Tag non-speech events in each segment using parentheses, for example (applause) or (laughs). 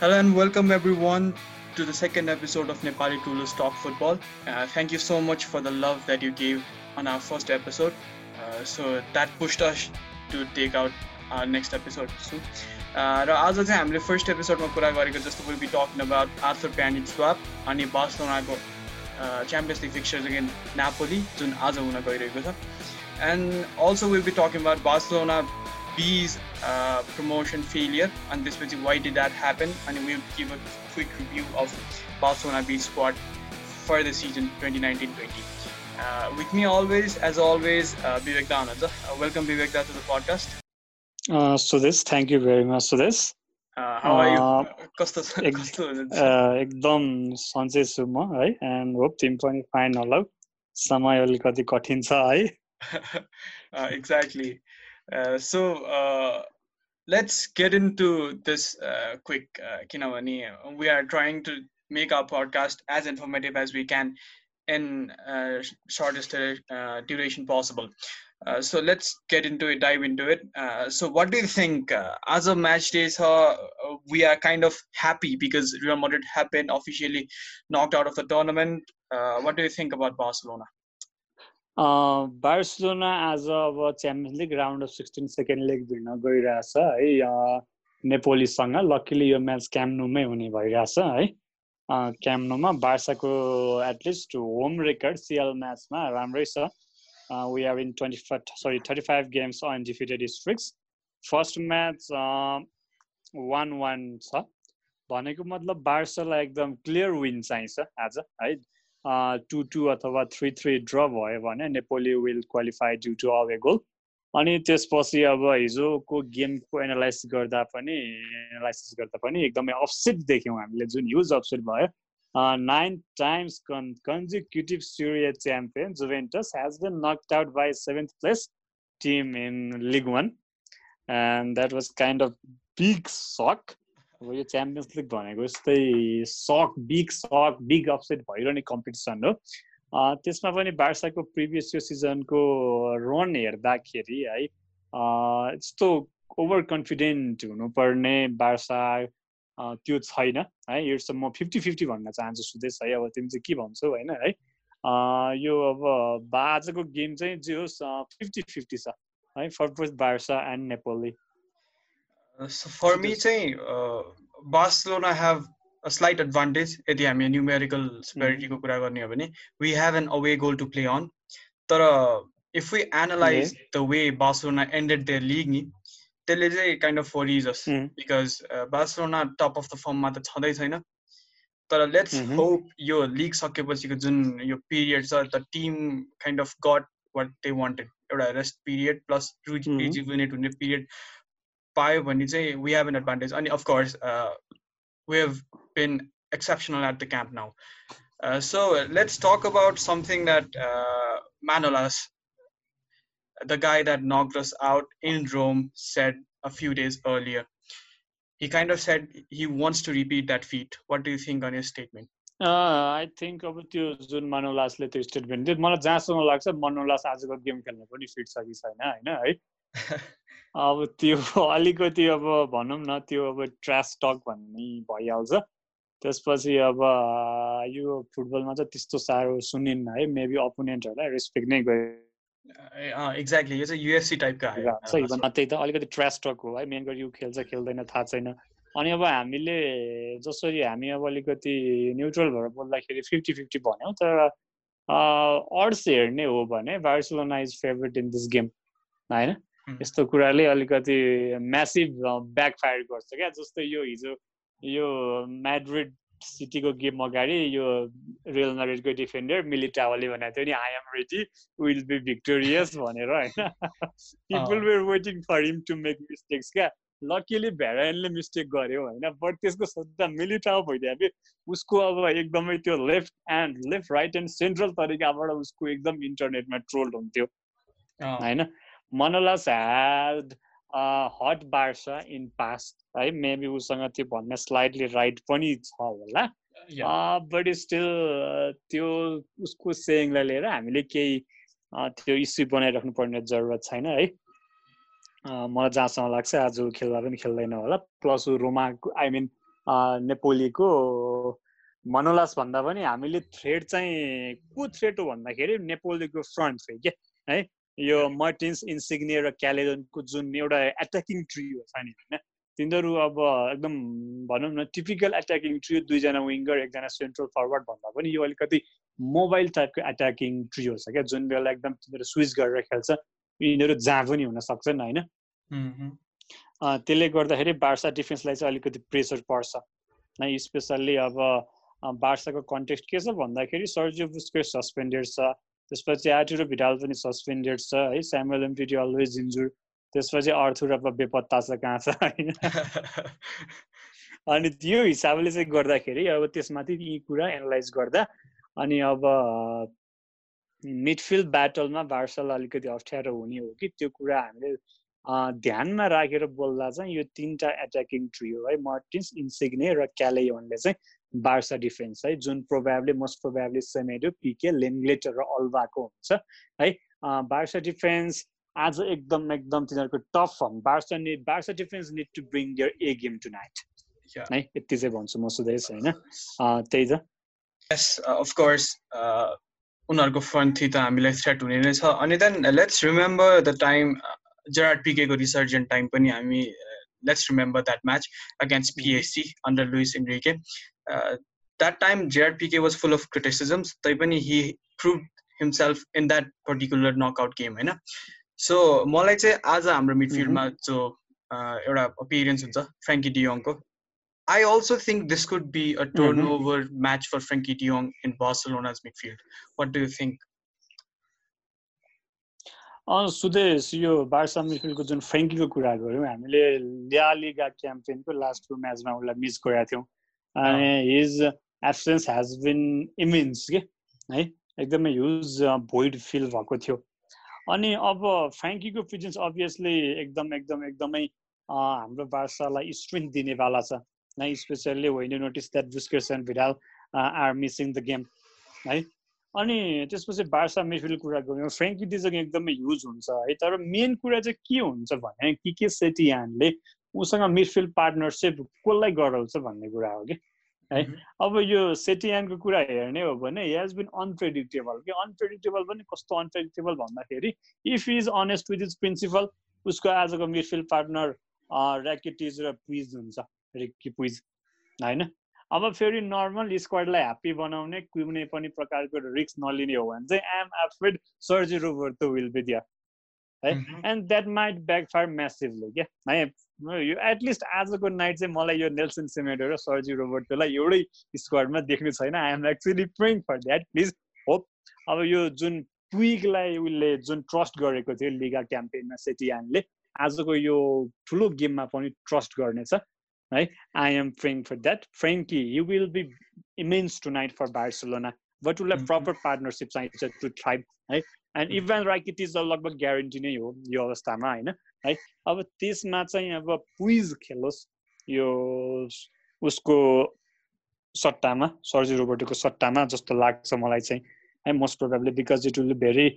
Hello and welcome everyone to the second episode of Nepali Toulouse Talk Football. Uh, thank you so much for the love that you gave on our first episode. Uh, so that pushed us to take out our next episode soon. र आज चाहिँ हामीले first एपिसोडमा कुरा गरेको जस्तो will be talking about Arthur Pjanic swap अनि बार्सलोनाको Champions League fixture against Napoli जुन आज हुन गइरहेको छ and also will be talking about Barcelona B's uh, promotion failure and this was why did that happen and we'll give a quick review of Barcelona B squad for the season 2019-20. Uh, with me always, as always, uh, Vivek Dananda. Uh, welcome Vivek to the podcast. Uh, so this, thank you very much for this. Uh, how are you? कस्तो एकदम सन्चै छु म है and hope तिमी पनि fine होला समय अलिकति कठिन छ है exactly uh, so uh, let's get into this uh, quick. You know, we are trying to make our podcast as informative as we can in shortest duration possible. Uh, so let's get into it, dive into it. Uh, so, what do you think? Uh, as of match days, we are kind of happy because Real Madrid have been officially knocked out of the tournament. what do you think about Barcelona? Barcelona आज अब champions league round of sixteen second leg भिड्न गइरहेछ है। नेपोलीसँग luckily यो match क्याम्नुमै हुने भइरहेछ है। क्याम्नुमा बार्साको at least home record CL म्याचमा राम्रै छ। We are in twenty five sorry thirty five games undefeated streaks first match one one छ। भनेको मतलब बार्सालाई एकदम क्लियर विन चाहिन्छ आज है। टु टू अथवा थ्री थ्री ड्र भयो भने Napoli will qualify due to away goal अनि त्यसपछि अब हिजोको गेमको एनालाइसिस गर्दा पनि एनालाइसिस गर्दा पनि एकदमै अफसेट देख्यौँ हामीले जुन युज अफसेट भयो। नाइन टाइम्स कन् consecutive Serie A champion Juventus has been knocked out by seventh place team in league one and that was kind of big shock अब यो च्याम्पियन्स लिग भनेको जस्तै सक बिग सक बिग अपसेट भइरहने competition हो। त्यसमा पनि बार्साको प्रिभियस यो सिजनको रन हेर्दाखेरि है यस्तो ओभर कन्फिडेन्ट हुनुपर्ने बार्सा त्यो छैन है। इट्स म फिफ्टी फिफ्टी भन्न चाहन्छु सुदेश है अब तिमी चाहिँ के भन्छौ होइन है। यो अब आजको गेम चाहिँ जे होस् फिफ्टी फिफ्टी छ है for Barca and Napoli so for me चाहिँ Barcelona have a slight advantage यदि हामी न्युमेरिकल स्पेरिटीको कुरा गर्ने हो भने we have an away goal to play on तर if we analyse the way Barcelona ended their league नि त्यसले चाहिँ kind of forces us because Barcelona top of the फर्ममा त छँदै छैन तर लेट्स होप यो लिग सकेपछिको जुन यो पिरियड छ the team kind of got what they wanted एउटा रेस्ट पिरियड प्लस रिजुभिनेट हुने period पायो भने चाहिँ वी हेभ एन एडभान्टेज अनि of course we have been exceptional at the camp now. Uh, so let's talk about something that uh, Manolas, the guy that knocked us out in Rome, said a few days earlier. He kind of said he wants to repeat that feat. What do you think on his statement? I think अब त्यो जुन मनोलासले त्यो statement दियो मलाई जहाँसम्म लाग्छ मनोलास आजको game खेल्न पनि फिट छ कि छैन होइन है अब त्यो (laughs) अलिकति अब भनौँ न त्यो अब ट्रास टक भन्ने भइहाल्छ। त्यसपछि अब यो फुटबलमा चाहिँ त्यस्तो साह्रो सुनिन्न है मेबी अपोनेन्टहरूलाई रेस्पेक्ट नै गयो एक्ज्याक्टली यो चाहिँ युएफसी टाइपका त्यही त अलिकति ट्रास टक हो है मेन गरी यो खेल्छ खेल्दैन थाहा छैन। अनि अब हामीले जसरी हामी अब अलिकति न्युट्रल भएर बोल्दाखेरि फिफ्टी फिफ्टी भन्यौँ तर अर्ड्स हेर्ने हो भने Barcelona is favourite in this game होइन? यस्तो कुराले अलिकति म्यासिभ ब्याकफायर गर्छ क्या? जस्तै यो हिजो यो म्याड्रिड सिटीको गेम अगाडि यो रियल म्याड्रिडको डिफेन्डर मिलिटावाले भनेको थियो नि I am ready will be victorious भनेर होइन? People were waiting for him to make mistakes क्या? लकिली भ्याराइनले मिस्टेक गर्यो होइन? बट त्यसको सोच्दा मिलिटाओ भइदियो उसको अब एकदमै त्यो left end left right end central तरिकाबाट उसको एकदम इन्टरनेटमा ट्रोल्ड हुन्थ्यो होइन? Had uh, hot Barca in past, है मेबी उसँग त्यो भन्ने स्लाइडली राइट पनि छ होला बट स्टिल त्यो उसको सेयङलाई लिएर हामीले केही त्यो इस्यु बनाइराख्नु पर्ने जरुरत छैन है? मलाई जहाँसम्म लाग्छ आज खेल्दा पनि खेल्दैन होला। प्लस रोमा आई मिन नेपोलीको मनोलास भन्दा पनि हामीले थ्रेड चाहिँ को थ्रेड हो भन्दाखेरि नेपोलीको फ्रन्ट थ्रेड क्या है? यो मर्टिन्स इन्सिग्ने र क्यालेडनको जुन एउटा एट्याकिङ ट्रियो छ नि होइन? तिनीहरू अब एकदम भनौँ न टिपिकल एट्याकिङ ट्रियो दुईजना विङ्गर एकजना सेन्ट्रल फरवर्ड भन्दा पनि यो अलिकति मोबाइल टाइपको एट्याकिङ ट्रियो छ क्या जुन बेला एकदम तिनीहरू स्विच गरेर खेल्छ यिनीहरू जहाँ पनि हुन सक्छन् होइन? त्यसले गर्दाखेरि बार्सा डिफेन्सलाई चाहिँ अलिकति प्रेसर पर्छ है? स्पेसल्ली अब बार्साको कन्टेक्स्ट के छ भन्दाखेरि सर्जियो बुस्को सस्पेन्डेड छ त्यसपछि आर्टिरो भिडाल पनि सस्पेन्डेड छ है। स्यामुएल एमपिटी अलवेज इन्जुर त्यसपछि अर्थुर अब बेपत्ता छ कहाँ छ होइन। अनि त्यो हिसाबले चाहिँ गर्दाखेरि अब त्यसमाथि यी कुरा एनालाइज गर्दा अनि अब मिडफिल्ड ब्याटलमा बार्सालाई अलिकति अप्ठ्यारो हुने हो कि। त्यो कुरा हामीले ध्यानमा राखेर बोल्दा चाहिँ यो तिनवटा एट्याकिङ ट्रियो है मर्टिन्स इन्सिग्ने र क्यालेयोनले चाहिँ बार्सा डिफेन्स है जुन probably most probably Semedo Pique Lenglet र अल्भाको हुन्छ है। बार्सा डिफेन्स आज एकदम एकदम तिनीहरूको tough form Barca need Barca defence need to bring their A game tonight है यति चाहिँ भन्छु म सुदेश होइन? त्यही त। यस अफकोर्स उनीहरूको फ्रन्ट थी त हामीलाई थ्रेट हुने नै छ। अनि then let's remember the time Gerard पिकेको resurgent time पनि हामी let's remember that match against PSG under Luis Enrique that time Gerard Pique was full of criticisms तैपनि he proved himself in that particular knockout game होइन so मलाई चाहिँ आज हाम्रो मिडफिल्डमा जो एउटा अपिरियन्स हुन्छ Frenkie डियोङको I also think this could be a turn over match for Frenkie de Jong in Barcelona's midfield what do you think Sudesh यो Barca जुन फ्रेङ्कीको कुरा गऱ्यौँ हामीले लिगा क्याम्पेनको लास्ट टु म्याचमा उसलाई मिस गरेका थियौँ। अनि his absence has been immense के? है? एकदमै ह्युज भोइड फिल भएको थियो। अनि अब फ्रेङ्कीको प्रिजेन्स अभियसली एकदम एकदम एकदमै हाम्रो बार्सालाई स्ट्रेन्थ दिनेवाला छ। है specially when you notice that Busquets and Vidal are missing the game है? अनि त्यसपछि बार्सा मिडफिल्ड कुरा गऱ्यौँ। फ्रेङ्की डिजङ एकदमै युज हुन्छ है तर मेन कुरा चाहिँ के हुन्छ भने कि के सेटियानले उसँग मिडफिल्ड पार्टनरसिप कसलाई गराउँछ भन्ने कुरा हो कि? है अब यो सेटियानको कुरा हेर्ने हो भने हेज बिन अनप्रेडिक्टेबल कि अनप्रेडिक्टेबल पनि कस्तो अनप्रेडिक्टेबल भन्दाखेरि if is honest with is principle उसको आजको मिडफिल्ड पार्टनर ऱ्याकेटिज र पुइज हुन्छ। रिक्की पुइज होइन? अब फेरि नर्मल स्क्वाडलाई ह्याप्पी बनाउने कुनै पनि प्रकारको रिक्स नलिने हो भने चाहिँ I'm afraid Sergi Roberto will be there है? And that might backfire massively क्या है? यो एटलिस्ट आजको नाइट चाहिँ मलाई यो नेल्सन सिमेडो र सर्जी रोबर्टोलाई एउटै स्क्वाडमा देख्नु छैन। I am actually praying for that please hope अब यो जुन ट्विकलाई उसले जुन ट्रस्ट गरेको थियो लिगा क्याम्पेनमा सेटियानले आजको यो ठुलो गेममा पनि ट्रस्ट गर्नेछ। Right? I am praying for that. Frankie, you will be immense tonight for Barcelona. We'll have proper partnership to thrive, right? And even Rakitic त लगभग ग्यारेन्टी नै हो यो अवस्थामा होइन है अब त्यसमा चाहिँ अब पुइज खेलोस् यो उसको सट्टामा सर्जी रोबोटको सट्टामा जस्तो लाग्छ मलाई चाहिँ है most probably because it will very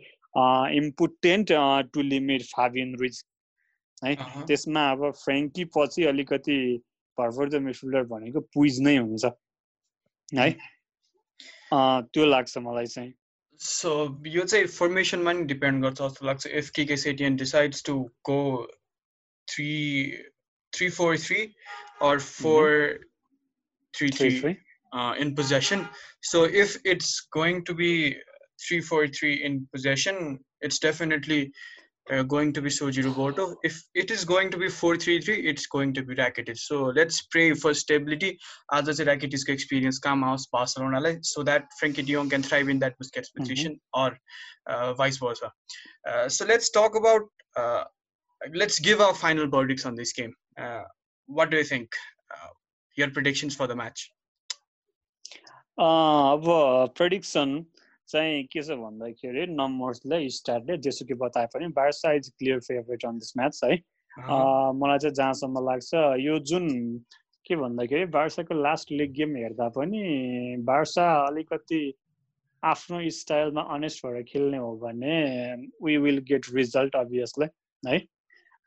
important to limit Fabian Ruiz है त्यसमा अब फ्रेङ्की पछि अलिकति भर्खर मिडफिल्डर भनेको पुइज नै हुन्छ है त्यो लाग्छ मलाई चाहिँ सो यो चाहिँ फर्मेसनमा नि डिपेन्ड गर्छ जस्तो लाग्छ इफ के के Setien decides to go three three four three or four three three in possession. So if it's going to be three four three in possession, it's definitely uh, going to be Soji Roboto. If it is going to be 4-3-3, it's going to be Rakitic. So let's pray for stability as a Rakitic's experience come out Barcelona so that Frankie de Jong can thrive in that Busquets mm-hmm. position mm-hmm. or uh, vice versa. Uh, so let's talk about, uh, let's give our final verdicts on this game. Uh, what do you think? Uh, your predictions for the match? Uh, prediction चाहिँ के छ भन्दाखेरि नम्बर्सलाई स्टार्टले जेसुकै बताए पनि Barca is clear favourite on this match है। मलाई चाहिँ जहाँसम्म लाग्छ यो जुन के भन्दाखेरि बार्साको लास्ट लिग गेम हेर्दा पनि बार्सा अलिकति आफ्नो स्टाइलमा अनेस्ट भएर खेल्ने हो भने we will get result obviously है।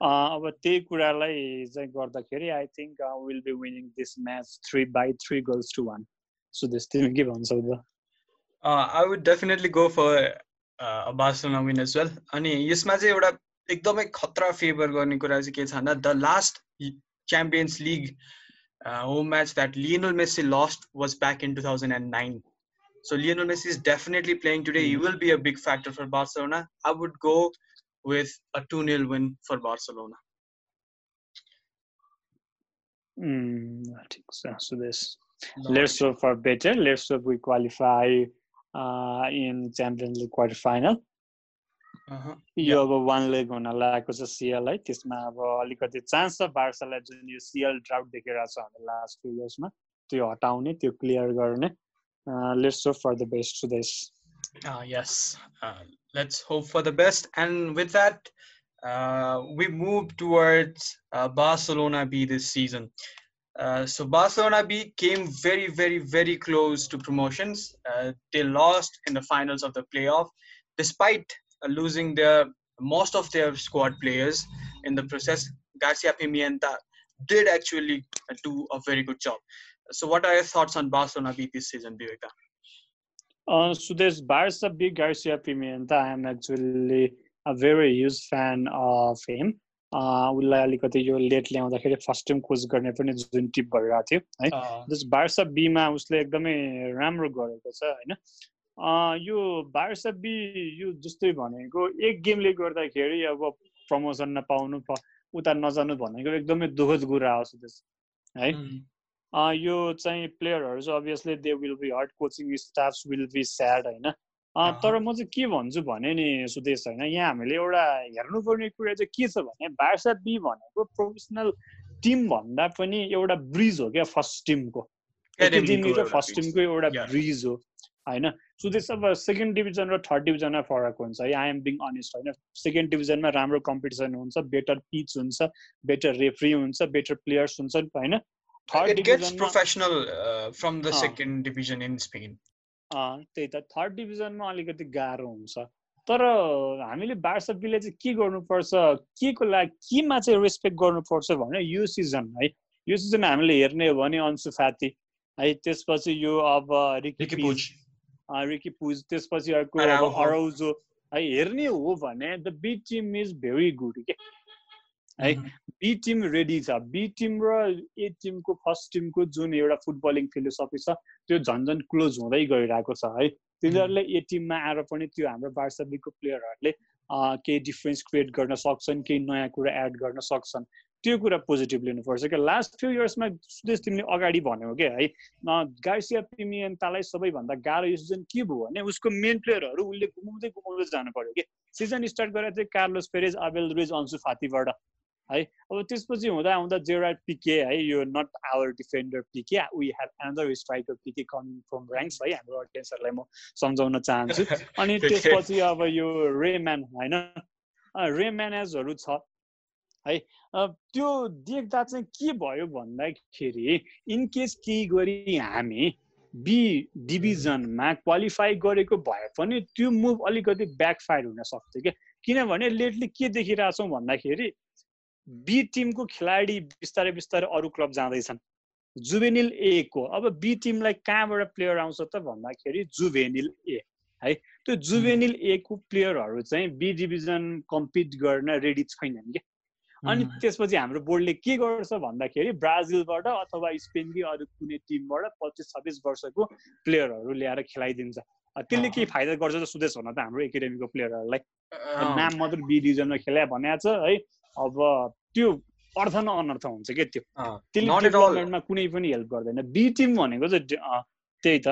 अब त्यही कुरालाई चाहिँ गर्दाखेरि I think will be winning this match three by three goals to one so त्यस तिमी के भन्छौ त? I would definitely go for Barcelona win as well अनि यसमा चाहिँ एउटा एकदमै खतरा फेभर गर्ने कुरा चाहिँ के छ भन्दा the last Champions League home match that Lionel Messi lost was back in two thousand and nine So Lionel Messi is definitely playing today. He will be a big factor for Barcelona. I would go with a 2-0 win for Barcelona. Mm, I think so. So this let's hope for better. Let's hope we qualify uh, in Champions League quarterfinal. यो अब one leg हुन लागेको छ सिएललाई त्यसमा अब अलिकति chance छ बार्सालाई जुन यो सिएल ड्राउट देखिरहेको छ हाम्रो लास्ट फ्यु इयर्समा त्यो हटाउने त्यो क्लियर गर्ने let's hope for the best to this yes uh, let's hope for the best and with that uh, we move towards uh, barcelona b this season uh, so Barcelona B came very, very, very close to promotions. Uh, they lost in the finals of the playoff, despite uh, losing their most of their squad players in the process. Garcia Pimienta did actually do a very good job. So, what are your thoughts on Barcelona B this season, Viveka? Uh, so there's Barca B Garcia Pimienta. I'm actually a very huge fan of him. उसलाई अलिकति यो late ल्याउँदाखेरि first time coach गर्ने पनि जुन tip भइरहेको थियो है। जस बार्सा बीमा उसले एकदमै राम्रो गरेको छ होइन। यो बार्सा बी यो जस्तै भनेको एक गेमले गर्दाखेरि अब प्रमोसन नपाउनु उता नजानु भनेको एकदमै दुःखद कुरा हो त्यस है। यो चाहिँ प्लेयरहरू चाहिँ obviously they will be hurt coaching staffs will be sad होइन। तर म चाहिँ के भन्छु भने नि सुदेश होइन यहाँ हामीले एउटा हेर्नुपर्ने कुरा चाहिँ के छ भने बार्सा बी भनेको प्रोफेसनल टिम भन्दा पनि एउटा ब्रिज हो क्या फर्स्ट टिमको एकाडेमी र फर्स्ट टिमको एउटा ब्रिज हो होइन। सुदेश अब सेकेन्ड डिभिजन र थर्ड डिभिजनमा फरक हुन्छ है। आइएम बिङ अनेस्ट होइन। सेकेन्ड डिभिजनमा राम्रो कम्पिटिसन हुन्छ बेटर पिच हुन्छ बेटर रेफ्री हुन्छ बेटर प्लेयर्स हुन्छ होइन। Third division professional from the second division in Spain त्यही त थर्ड डिभिजनमा अलिकति गाह्रो हुन्छ। तर हामीले बार्सबीले चाहिँ के गर्नुपर्छ के को लागि केमा चाहिँ रेस्पेक्ट गर्नुपर्छ भने यो सिजन है? यो सिजन हामीले हेर्ने हो भने अन्सु फाती है? त्यसपछि यो अब रिकी पुज रिकी पुज त्यसपछि अर्को अराउजो है? हेर्ने हो भने the B team is very good के है? बी टिम रेडी छ। बी टिम र ए टिमको फर्स्ट टिमको जुन एउटा फुटबलिङ फिलोसफी छ त्यो झन् झन् क्लोज हुँदै गइरहेको छ है। तिनीहरूले ए टिममा आएर पनि त्यो हाम्रो बार्सबीको प्लेयरहरूले केही डिफ्रेन्स क्रिएट गर्न सक्छन् केही नयाँ कुरा एड गर्न सक्छन्। त्यो कुरा पोजिटिभ लिनुपर्छ क्या। लास्ट फ्यु इयर्समा सुदेश तिमीले अगाडि भन्यो क्या है। गार्सिया पिमियन्तालाई सबैभन्दा गाह्रो यो सिजन के भयो भने उसको मेन प्लेयरहरू उसले गुमाउँदै गुमाउँदै जानु पऱ्यो कि। सिजन स्टार्ट गरेर चाहिँ Carlos Perez Abel Ruiz Ansu फातीबाट है। अब त्यसपछि हुँदा हुँदा जेराड पिके है यो not our defender Pique we have another striker Pique coming from ranks है हाम्रो अडियन्सहरूलाई म सम्झाउन चाहन्छु। (laughs) अनि त्यसपछि अब यो रेम्यान होइन? रेम्यानेजहरू छ है? त्यो देख्दा चाहिँ के भयो भन्दाखेरि इनकेस केही गरी हामी बी डिभिजनमा क्वालिफाई गरेको भए पनि त्यो मुभ अलिकति ब्याकफायर हुन सक्थ्यो क्या? किनभने लेटली के देखिरहेछौँ भन्दाखेरि बी टिमको खेलाडी बिस्तारै बिस्तारै अरू क्लब जाँदैछन्। जुभेनिल ए को? अब बी टिमलाई कहाँबाट प्लेयर आउँछ त भन्दाखेरि जुभेनिल ए है? त्यो जुभेनिल ए को प्लेयरहरू चाहिँ बी डिभिजन कम्पिट गर्न रेडी छैनन् कि अनि त्यसपछि हाम्रो बोर्डले के गर्छ भन्दाखेरि ब्राजिलबाट अथवा स्पेनकै अरू कुनै टिमबाट पच्चिस छब्बिस वर्षको प्लेयरहरू ल्याएर खेलाइदिन्छ। त्यसले केही फाइदा गर्छ त सुदेश हुन त हाम्रो एकाडेमीको प्लेयरहरूलाई। नाम मात्र बी डिभिजनमा खेला भनेको छ है? अब त्यो अर्थ न अनर्थ हुन्छ क्या त्यो? त्यसले डेभलपमेन्टमा कुनै पनि हेल्प गर्दैन। बी टिम भनेको चाहिँ त्यही त।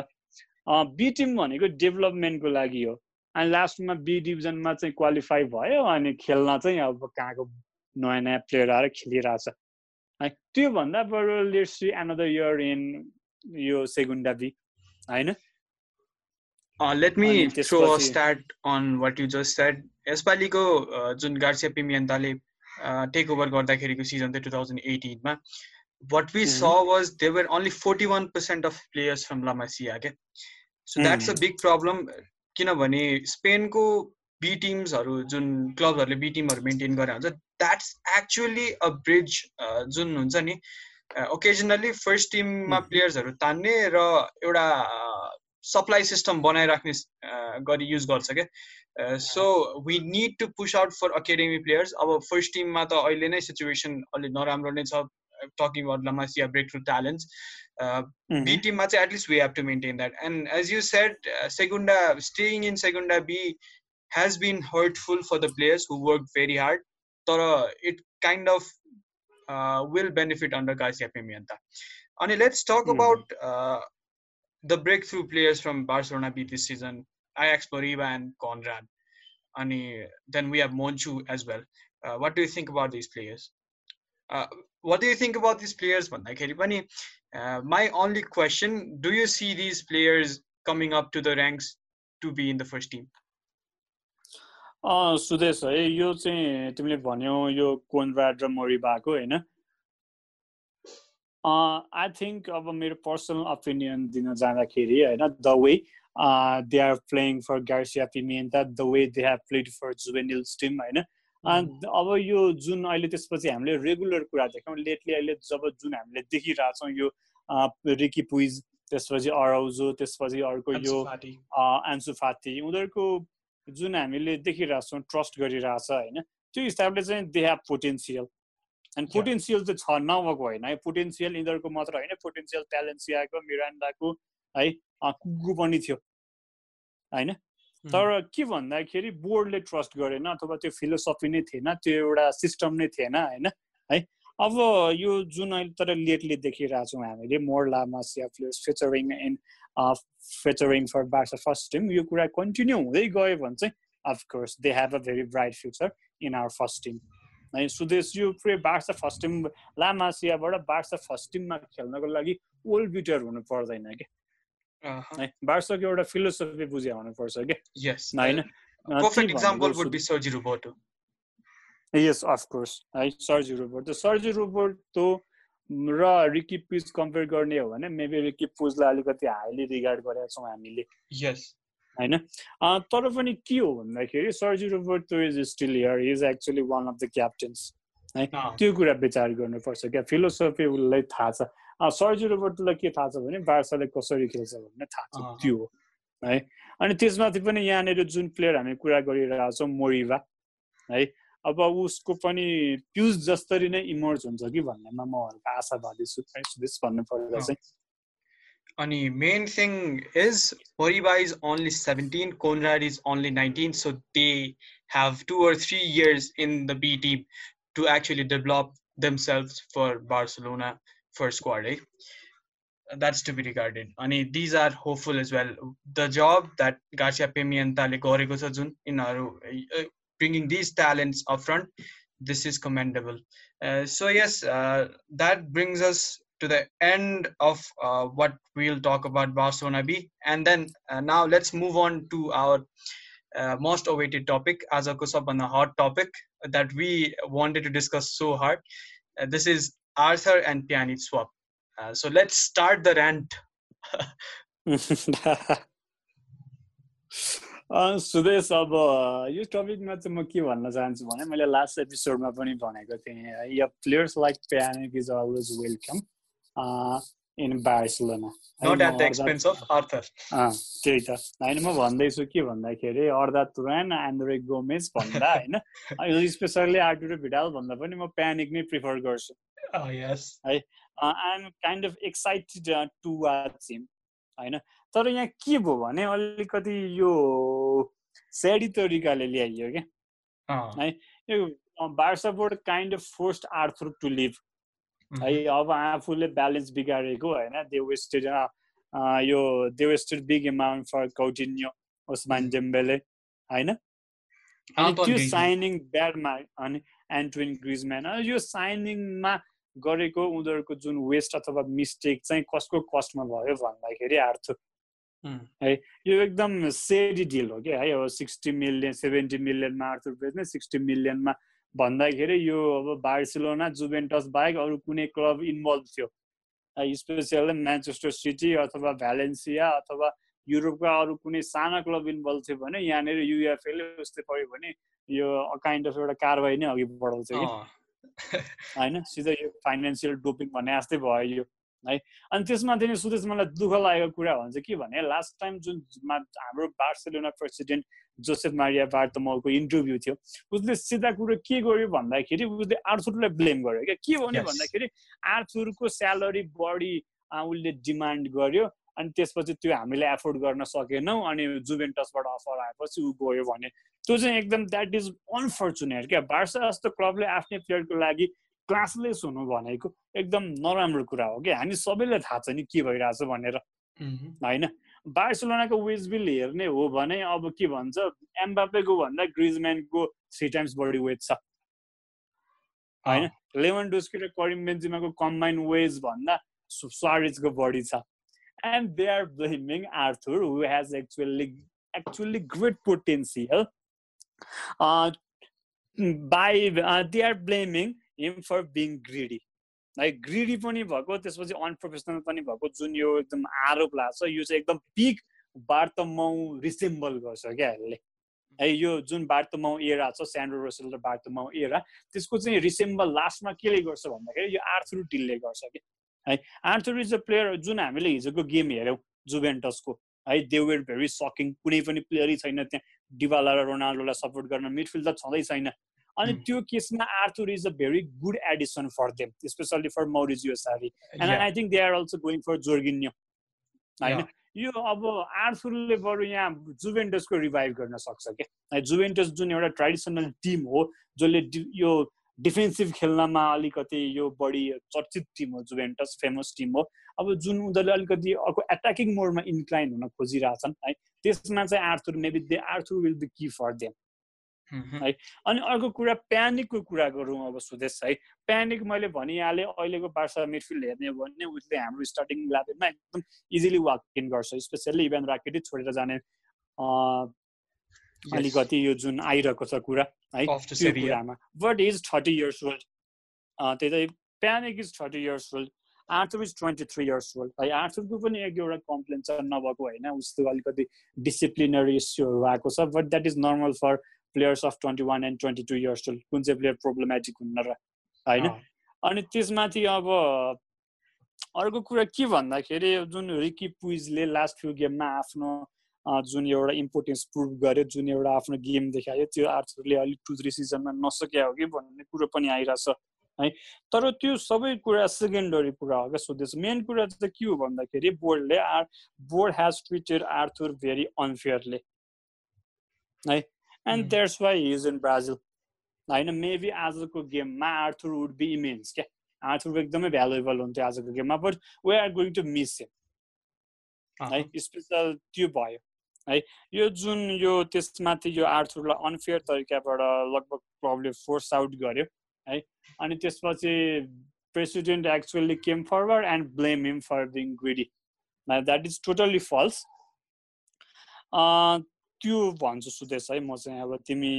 बी टिम भनेको डेभलपमेन्टको लागि हो। अनि लास्टमा बी डिभिजनमा चाहिँ क्वालिफाई भयो अनि खेल्न चाहिँ अब कहाँको नयाँ नयाँ प्लेयर आएर खेलिरहेछ। है त्योभन्दा बरु let's see another year in यो सेगुन्डा बी होइन? Let me throw start on what you just said यसपालिको जुन गार्सिया पिमियन्ताले टेक ओभर गर्दाखेरिको सिजन चाहिँ two thousand एटिनमा what we saw was they were only forty one percent of players from La Masia क्या so that's a big problem किनभने स्पेनको be टिम्सहरू जुन क्लबहरूले be टिमहरू मेन्टेन गरे हुन्छ द्याट्स एक्चुअली अ ब्रिज जुन हुन्छ नि ओकेजनली फर्स्ट टिममा प्लेयर्सहरू तान्ने र एउटा सप्लाई सिस्टम बनाइराख्ने गरी युज गर्छ क्या so we need to push out for academy players अब फर्स्ट टिममा त अहिले नै सिचुएसन अलिक नराम्रो नै छ। Talking about La Masia break through talents B टिममा चाहिँ at least we have to maintain that and as you said Segunda staying in Segunda B has been hurtful for the players who worked very hard. But it kind of uh, will benefit under Garcia Pimienta. And let's talk mm. about uh, the breakthrough players from Barcelona B this season Ajax Moriba and Conrad. And then we have Monchu as well. Uh, what do you think about these players? Uh, what do you think about these players? Uh, my only question do you see these players coming up to the ranks to be in the first team? Sudesh है यो चाहिँ तिमीले भन्यौ यो Conrad र मोरिबाको होइन I think अब मेरो personal opinion दिन जाँदाखेरि होइन the way they are playing for Garcia Pimienta the way they have played for Juveniles team होइन। अब यो जुन अहिले त्यसपछि हामीले रेगुलर कुरा देख्यौँ लेटली अहिले जब जुन हामीले देखिरहेछौँ यो रिकी पुइज त्यसपछि अराउजो त्यसपछि अर्को यो एन्सु फाती उनीहरूको जुन हामीले देखिरहेछौँ ट्रस्ट गरिरहेछ होइन। त्यो हिसाबले चाहिँ they have potential and potential चाहिँ छ नभएको होइन है। पोटेन्सियल यिनीहरूको मात्र होइन। पोटेन्सियल ट्यालेन्सियाको मिरान्डाको है कुकु पनि थियो। होइन? तर के भन्दाखेरि बोर्डले ट्रस्ट गरेन अथवा त्यो फिलोसफी नै थिएन त्यो एउटा सिस्टम नै थिएन होइन? है? अब यो जुन अहिले तर लेटली देखिरहेछौँ हामीले more La Masia players featuring in featuring for Barca first team यो कुरा कन्टिन्यू हुँदै गयो भने चाहिँ of course they have a very bright future in our first team है। सुदेश यो पुरै बार्सा फर्स्ट टिम लामासियाबाट बार्सा फर्स्ट टिममा खेल्नको लागि ओल्ड बिटर हुनु पर्दैन कि? है बार्साको एउटा फिलोसफी बुझे हुनुपर्छ कि? होइन? यस अफकोर्स है सर्जी रोबोट सर्जी रोबोट त र रिकी पुज कम्पेयर गर्ने हो भने मेबी रिकी पुजलाई अलिकति हाइली रिगार्ड गरेका छौँ हामीले। होइन? तर पनि के हो भन्दाखेरि Sergi Robert is still here is actually one of the captains है? त्यो कुरा विचार गर्नुपर्छ क्या? फिलोसफी उसलाई थाहा छ। सर्जी रोबर्टलाई के थाहा छ भने बार्साले कसरी खेल्छ भन्ने थाहा छ। त्यो हो है? अनि त्यसमाथि पनि यहाँनिर जुन प्लेयर हामी कुरा गरिरहेछौँ मोरिभा है? अब उसको पनि प्युज जस्तरी नै इमर्ज हुन्छ कि भन्नेमा म हल्का आशावादी छु सुदेश भन्नु पर्दा चाहिँ। Any main thing is Horiba is only 17, Conrad is only 19, so they have two or three years in the B team to actually develop themselves for Barcelona for squad. Eh? That's to be regarded. Any these are hopeful as well. The job that Garcia Pemi and Tale Gorego Sajun in Aru, uh, bringing these talents up front, this is commendable. Uh, so yes, uh, that brings us to the end of uh, what we'll talk about barcelona b and then uh, now let's move on to our uh, most awaited topic as a on a hot topic that we wanted to discuss so hard uh, this is arthur and Pjanic swap so let's start the rant Sudesh अब यो टपिकमा चाहिँ म के भन्न चाहन्छु भने मैले last एपिसोडमा पनि भनेको थिएँ यो players like Pjanic is always welcome in Barcelona त्यही त होइन म भन्दैछु के भन्दाखेरि अर्दा तुरान एन्ड्रे गोमेज भन्दा होइन स्पेसल्ली आर्टुरो भिडाल भन्दा पनि म प्यानिक नै प्रिफर गर्छु है I am kind of excited to watch him होइन तर यहाँ के भयो भने अलिकति यो स्याडी तरिकाले ल्याइयो क्या है यो Barca board kind of forced Arthur to leave है अब आफूले ब्यालेन्स बिगारेको होइन दे वेस्टेड यो they wasted big amount for Coutinho Ousmane Dembele होइन? त्यो साइनिङ ब्याडमा अनि एन्टोइन ग्रिजम्यान यो साइनिङमा गरेको उनीहरूको जुन वेस्ट अथवा मिस्टेक चाहिँ कसको कस्टमा भयो भन्दाखेरि आर्थर है यो एकदम सेडी डिल हो क्या है अब सिक्सटी मिलियन सेभेन्टी मिलियनमा आर्थर बेच्ने सिक्सटी मिलियनमा भन्दाखेरि यो अब बार्सिलोना जुभेन्टस बाहेक अरू कुनै क्लब इन्भल्भ थियो। स्पेसियल म्यान्चेस्टर सिटी अथवा भ्यालेन्सिया अथवा युरोपका अरू कुनै साना क्लब इन्भल्भ थियो भने यहाँनिर युएफएले उस्तै पऱ्यो भने यो काइन्ड अफ एउटा कारवाही नै अघि बढाउँछ कि? होइन सिधै यो फाइनेन्सियल डोपिङ भन्ने जस्तै भयो यो। है। अनि त्यसमाथि नै सुदेश मलाई दुःख लागेको कुरा भन्छ के भने लास्ट टाइम जुन हाम्रो बार्सेलोना प्रेसिडेन्ट जोसेफ मारिया बार्तमलको इन्टरभ्यू थियो उसले सिधा कुरो के गर्यो भन्दाखेरि उसले आर्थुरलाई ब्लेम गर्यो। क्या? के भन्यो भन्दाखेरि आर्थुरको स्यालेरी बढी उसले डिमान्ड गर्यो अनि त्यसपछि त्यो हामीले एफोर्ड गर्न सकेनौँ अनि जुभेन्टसबाट अफर आएपछि ऊ गयो भने। त्यो चाहिँ एकदम द्याट इज अनफर्चुनेट क्या। बार्सा जस्तो क्लबले आफ्नै प्लेयरको लागि क्लासलेस हुनु भनेको एकदम नराम्रो कुरा हो क्या हामी सबैलाई थाहा छ नि के भइरहेछ भनेर। होइन? बार्सिलोनाको वेज बिल हेर्ने हो भने अब के भन्छ एम्बापेको भन्दा ग्रिजम्यानको थ्री टाइम्स बढी वेज छ। होइन? लेमन डोस्की र करिम बेन्जिमाको कम्बाइन वेज भन्दा स्वारिजको बढी छ। And they are blaming Arthur who has actually actually great potential by they are blaming him for being greedy है ग्रिडी पनि भएको त्यसपछि अनप्रोफेसनल पनि भएको जुन यो एकदम आरोप लाग्छ यो चाहिँ एकदम पिक बार्तमौ रिसेम्बल गर्छ क्या यसले। है यो जुन बार्तमौ एरा छ स्यान्ड्रो रोसेल र बार्तमौ एरा त्यसको चाहिँ रिसेम्बल लास्टमा केले गर्छ भन्दाखेरि यो आर्थुर डिलले गर्छ कि। है आर्थुर इज अ प्लेयर जुन हामीले हिजोको गेम हेऱ्यौँ जुभेन्टसको है दे वेयर भेरी सकिङ कुनै पनि प्लेयरै छैन त्यहाँ। डिवाला र रोनाल्डोलाई सपोर्ट गर्न मिडफिल्ड त छँदै छैन। अनि त्यो केसमा Arthur is a very good addition for them specially for Maurizio Sarri and I think they are also going for Jorginho होइन? यो अब आर्थुरले बरु यहाँ जुभेन्टसको रिभाइभ गर्न सक्छ क्या? जुभेन्टस जुन एउटा ट्रेडिसनल टिम हो जसले यो डिफेन्सिभ खेल्नमा अलिकति यो बढी चर्चित टिम हो जुभेन्टस फेमस टिम हो। अब जुन उनीहरूले अलिकति अर्को एट्याकिङ मोडमा इन्क्लाइन हुन खोजिरहेछन् है त्यसमा चाहिँ Arthur maybe they Arthur will be key for them है? अनि अर्को कुरा प्यानिकको कुरा गरौँ अब सुदेश है? प्यानिक मैले भनिहालेँ अहिलेको बार्सा मिडफिल्ड हेर्ने हो भने उसले हाम्रो स्टार्टिङ इलेभेनमा एकदम इजिली वाक इन गर्छ स्पेसल्ली इभेन राकेटै छोडेर जाने अलिकति यो जुन आइरहेको छ कुरा है? त्यो कुरामा। But is thirty years old त्यही त Pjanic is thirty years old Arthur is twenty three years old है? आर्थरको पनि एक एउटा कम्प्लेन छ नभएको होइन उसको अलिकति डिसिप्लिनरी इस्युहरू आएको छ but that is normal for players of twenty one and twenty two years old कुन चाहिँ प्लेयर प्रोब्लमेटिक हुन्न र होइन? अनि त्यसमाथि अब अर्को कुरा के भन्दाखेरि जुन रिकी पुइजले लास्ट फ्यु गेममा आफ्नो जुन एउटा इम्पोर्टेन्स प्रुभ गर्यो जुन एउटा आफ्नो गेम देखायो त्यो आर्थरले अलिक टु थ्री सिजनमा नसक्या हो कि भन्ने कुरो पनि आइरहेछ है? तर त्यो सबै कुरा सेकेन्डरी कुरा हो क्या सोध्दैछ। मेन कुरा चाहिँ के हो भन्दाखेरि बोर्डले our board has tweeted Arthur very unfairly है? And that's why he's in Brazil होइन मेबी आजको गेममा आर्थुर वुड बी इमेन्स क्या आर्थुर एकदमै भ्यालुएबल हुन्थ्यो आजको गेममा but we are going to miss him है स्पेसल त्यो भयो है यो जुन यो त्यसमाथि यो आर्थुरलाई अनफेयर तरिकाबाट लगभग प्रब्लम फोर्स आउट गर्यो है अनि त्यसपछि president actually came forward and blame him for being greedy that is totally false त्यो भन्छु सुदेश है म चाहिँ अब तिमी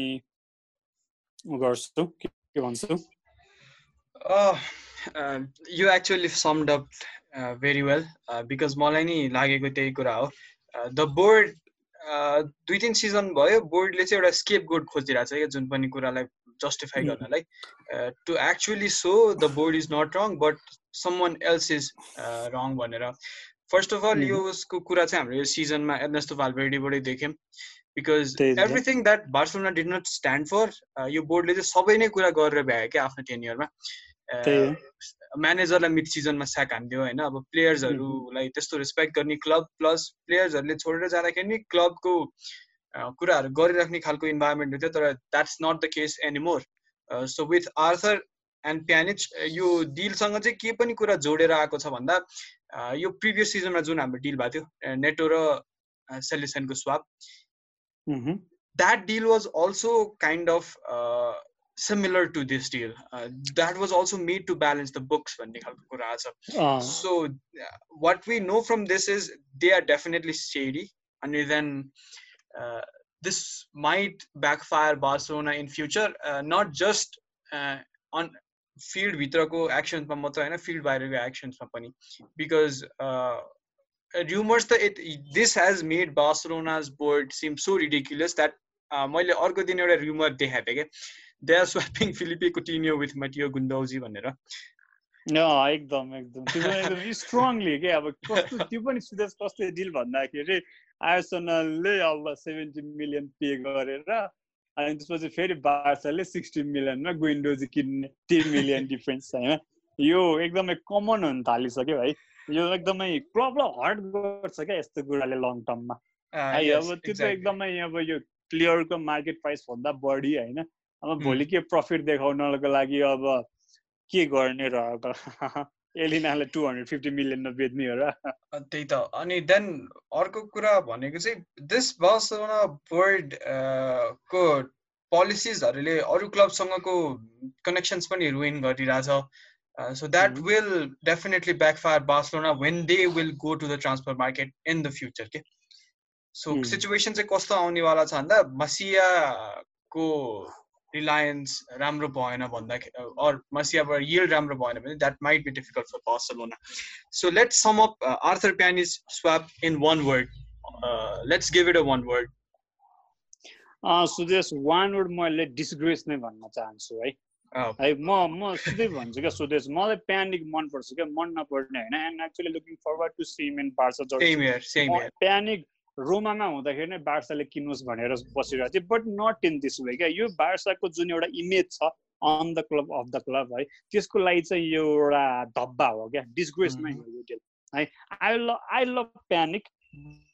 गर्छु के भन्छौ? You actually summed up very well because मलाई नि लागेको त्यही कुरा हो। द बोर्ड दुई तिन सिजन भयो बोर्डले चाहिँ एउटा स्केप गोड खोजिरहेको छ क्या जुन पनि कुरालाई जस्टिफाई गर्नलाई। To actually so the board is not wrong but someone else is wrong भनेर। फर्स्ट अफ अल यो उसको कुरा चाहिँ हाम्रो यो सिजनमा एर्नेस्टो भालभेडीबाटै देख्यौँ because everything that Barcelona did not stand for यो बोर्डले चाहिँ सबै नै कुरा गरेर भ्यायो क्या आफ्नो टेन इयरमा म्यानेजरलाई मिड सिजनमा स्याक हानिदियो होइन अब प्लेयर्सहरूलाई त्यस्तो रेस्पेक्ट गर्ने क्लब प्लस प्लेयर्सहरूले छोडेर जाँदाखेरि नि क्लबको कुराहरू गरिराख्ने खालको इन्भाइरोमेन्ट थियो तर that's not the case anymore so with Arthur and Pjanic यो डिलसँग चाहिँ के पनि कुरा जोडेर आएको छ भन्दा यो प्रिभियस सिजनमा जुन हाम्रो डिल भएको थियो नेटो र सेलिसनको swap Mm-hmm. That deal was also kind of uh, similar to this deal. Uh, that was also made to balance the books when uh. So what we know from this is they are definitely shady, and then uh, this might backfire Barcelona in future, uh, not just uh, on field भित्रको एक्सन्समा मात्र होइन field बाहिरको एक्सन्समा पनि। Because rumors त it this has made Barcelona's board seem so ridiculous that मैले अर्को दिन एउटा rumor देखाएको थिएँ क्या। They are swapping Philippe Coutinho with Matteo Guendouzi भनेर। एकदम एकदम। त्यो एकदम (laughs) स्ट्रङली के? अब कस्तो त्यो पनि सुदेश कस्तो डिल भन्दाखेरि आर्सनलले अब सेभेन्टी मिलियन पे गरेर अनि त्यसपछि फेरि बार्साले सिक्सटी मिलियनमा विन्डोज किन्ने टेन मिलियन (laughs) डिफ्रेन्स होइन यो एकदमै कमन हुन थालिसक्यो है। यो एकदमै क्लबलाई हर्ट गर्छ क्या यस्तो कुराले लङ टर्ममा है अब त्यो त एकदमै अब यो प्लेयरको मार्केट प्राइस भन्दा बढी होइन। अब भोलि के प्रफिट देखाउनको लागि अब के गर्ने र अब? (laughs) एलिनालाई टु हन्ड्रेड फिफ्टी मिलियनमा बेच्ने हो र त्यही त अनि देन अर्को कुरा भनेको चाहिँ दिस बार्सलोना बोर्ड को पोलिसिजहरूले अरू क्लबसँगको कनेक्सन्स पनि रुइन गरिरहेछ Uh, so that mm-hmm. will definitely backfire Barcelona when they will go to the transfer market in the future. Okay? So mm. situation चाहिँ कस्तो आउने वाला छ भन्दा मसियाको रिलायन्स राम्रो भएन भन्दाखेरि अर मसियाबाट यिल्ड राम्रो भएन भने that might be difficult for Barcelona so let's sum up Arthur Pjanic swap in one word let's give it a one word Sudesh one word मैले डिसग्रेस नै भन्न चाहन्छु है। है म म सिधै भन्छु क्या सुदेश मलाई प्यानिक मनपर्छ क्या मन नपर्ने होइन। And actually looking forward to see him in Barca Pjanic रोमामा हुँदाखेरि नै बार्साले किन्नुहोस् भनेर बसिरहेको थियो but not in this way क्या? यो बार्साको जुन एउटा इमेज छ on the club of the club है त्यसको लागि चाहिँ यो एउटा धब्बा हो क्या? डिसग्रेसमै हो यो डिल है? I love I love Pjanic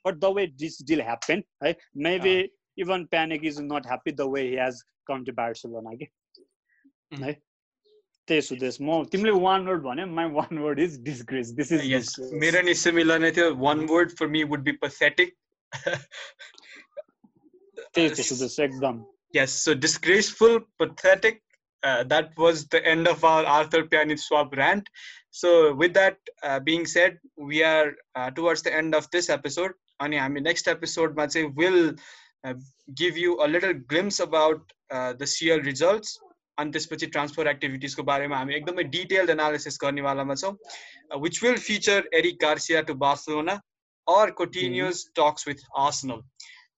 but the way this deal happen है maybe even Pjanic is not happy the way he has come to Barcelona कि है? त्यही सुदेश म तिमीले वान वर्ड भन्यो my one word is disgrace this is मेरो नि similar नै थियो। One word for me would be pathetic (laughs) त्यही थियो सुदेश एकदम yes so disgraceful pathetic uh, that was the end of our arthur pianit swap rant so with that uh, being said we are uh, towards the end of this episode अनि हामी next एपिसोडमा चाहिँ will give you a little glimpse about the seal results अनि त्यसपछि transfer एक्टिभिटिजको बारेमा हामी एकदमै detailed analysis गर्नेवालामा छौँ which will feature Eric Garcia to Barcelona or continuous mm-hmm. talks with Arsenal.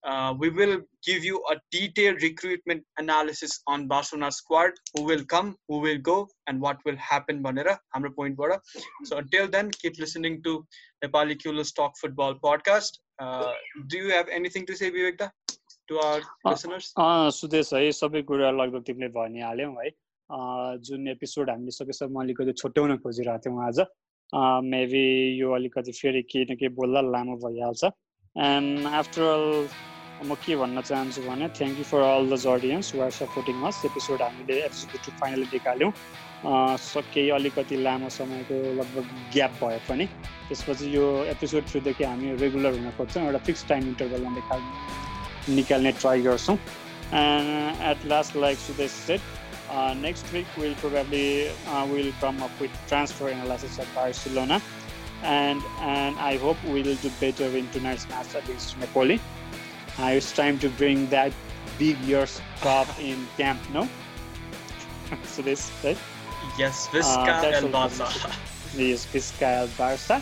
Uh, we will give you a detailed recruitment analysis on Barcelona squad, who will come, who will go, and what will happen. Banera, hamra point bora. So until then, keep listening to Nepali Kulos Talk Football podcast. Uh, do you have anything to say, Vivekta? To our Sudesh है सबै कुरा लगभग तिमीले भनिहाल्यौ है जुन episode हामीले सकेसम्म अलिकति छुट्याउन खोजिरहेको थियौँ आज मेबी यो अलिकति फेरि केही न केही बोल्दा लामो भइहाल्छ एन्ड आफ्टर अल म के भन्न चाहन्छु भने thank you for all the audience were supporting us episode हामीले एक्जिक्युटिभ फाइनली निकाल्यौँ केही अलिकति लामो समयको लगभग ग्याप भए पनि त्यसपछि यो एपिसोड थ्रुदेखि हामी रेगुलर हुन खोज्छौँ एउटा फिक्स टाइम इन्टरभलमा निकाल्ने निकाल्ने ट्राई गर्छौँ and at last like Sudesh said uh, next week we'll probably uh, will come up with transfer analysis of Barcelona. And and I hope we'll do better in tonight's match against Napoli. Uh, it's time to bring that big year's cup in camp no? (laughs) So this right? Yes Vizca uh, el Barça. yes Vizca el Barça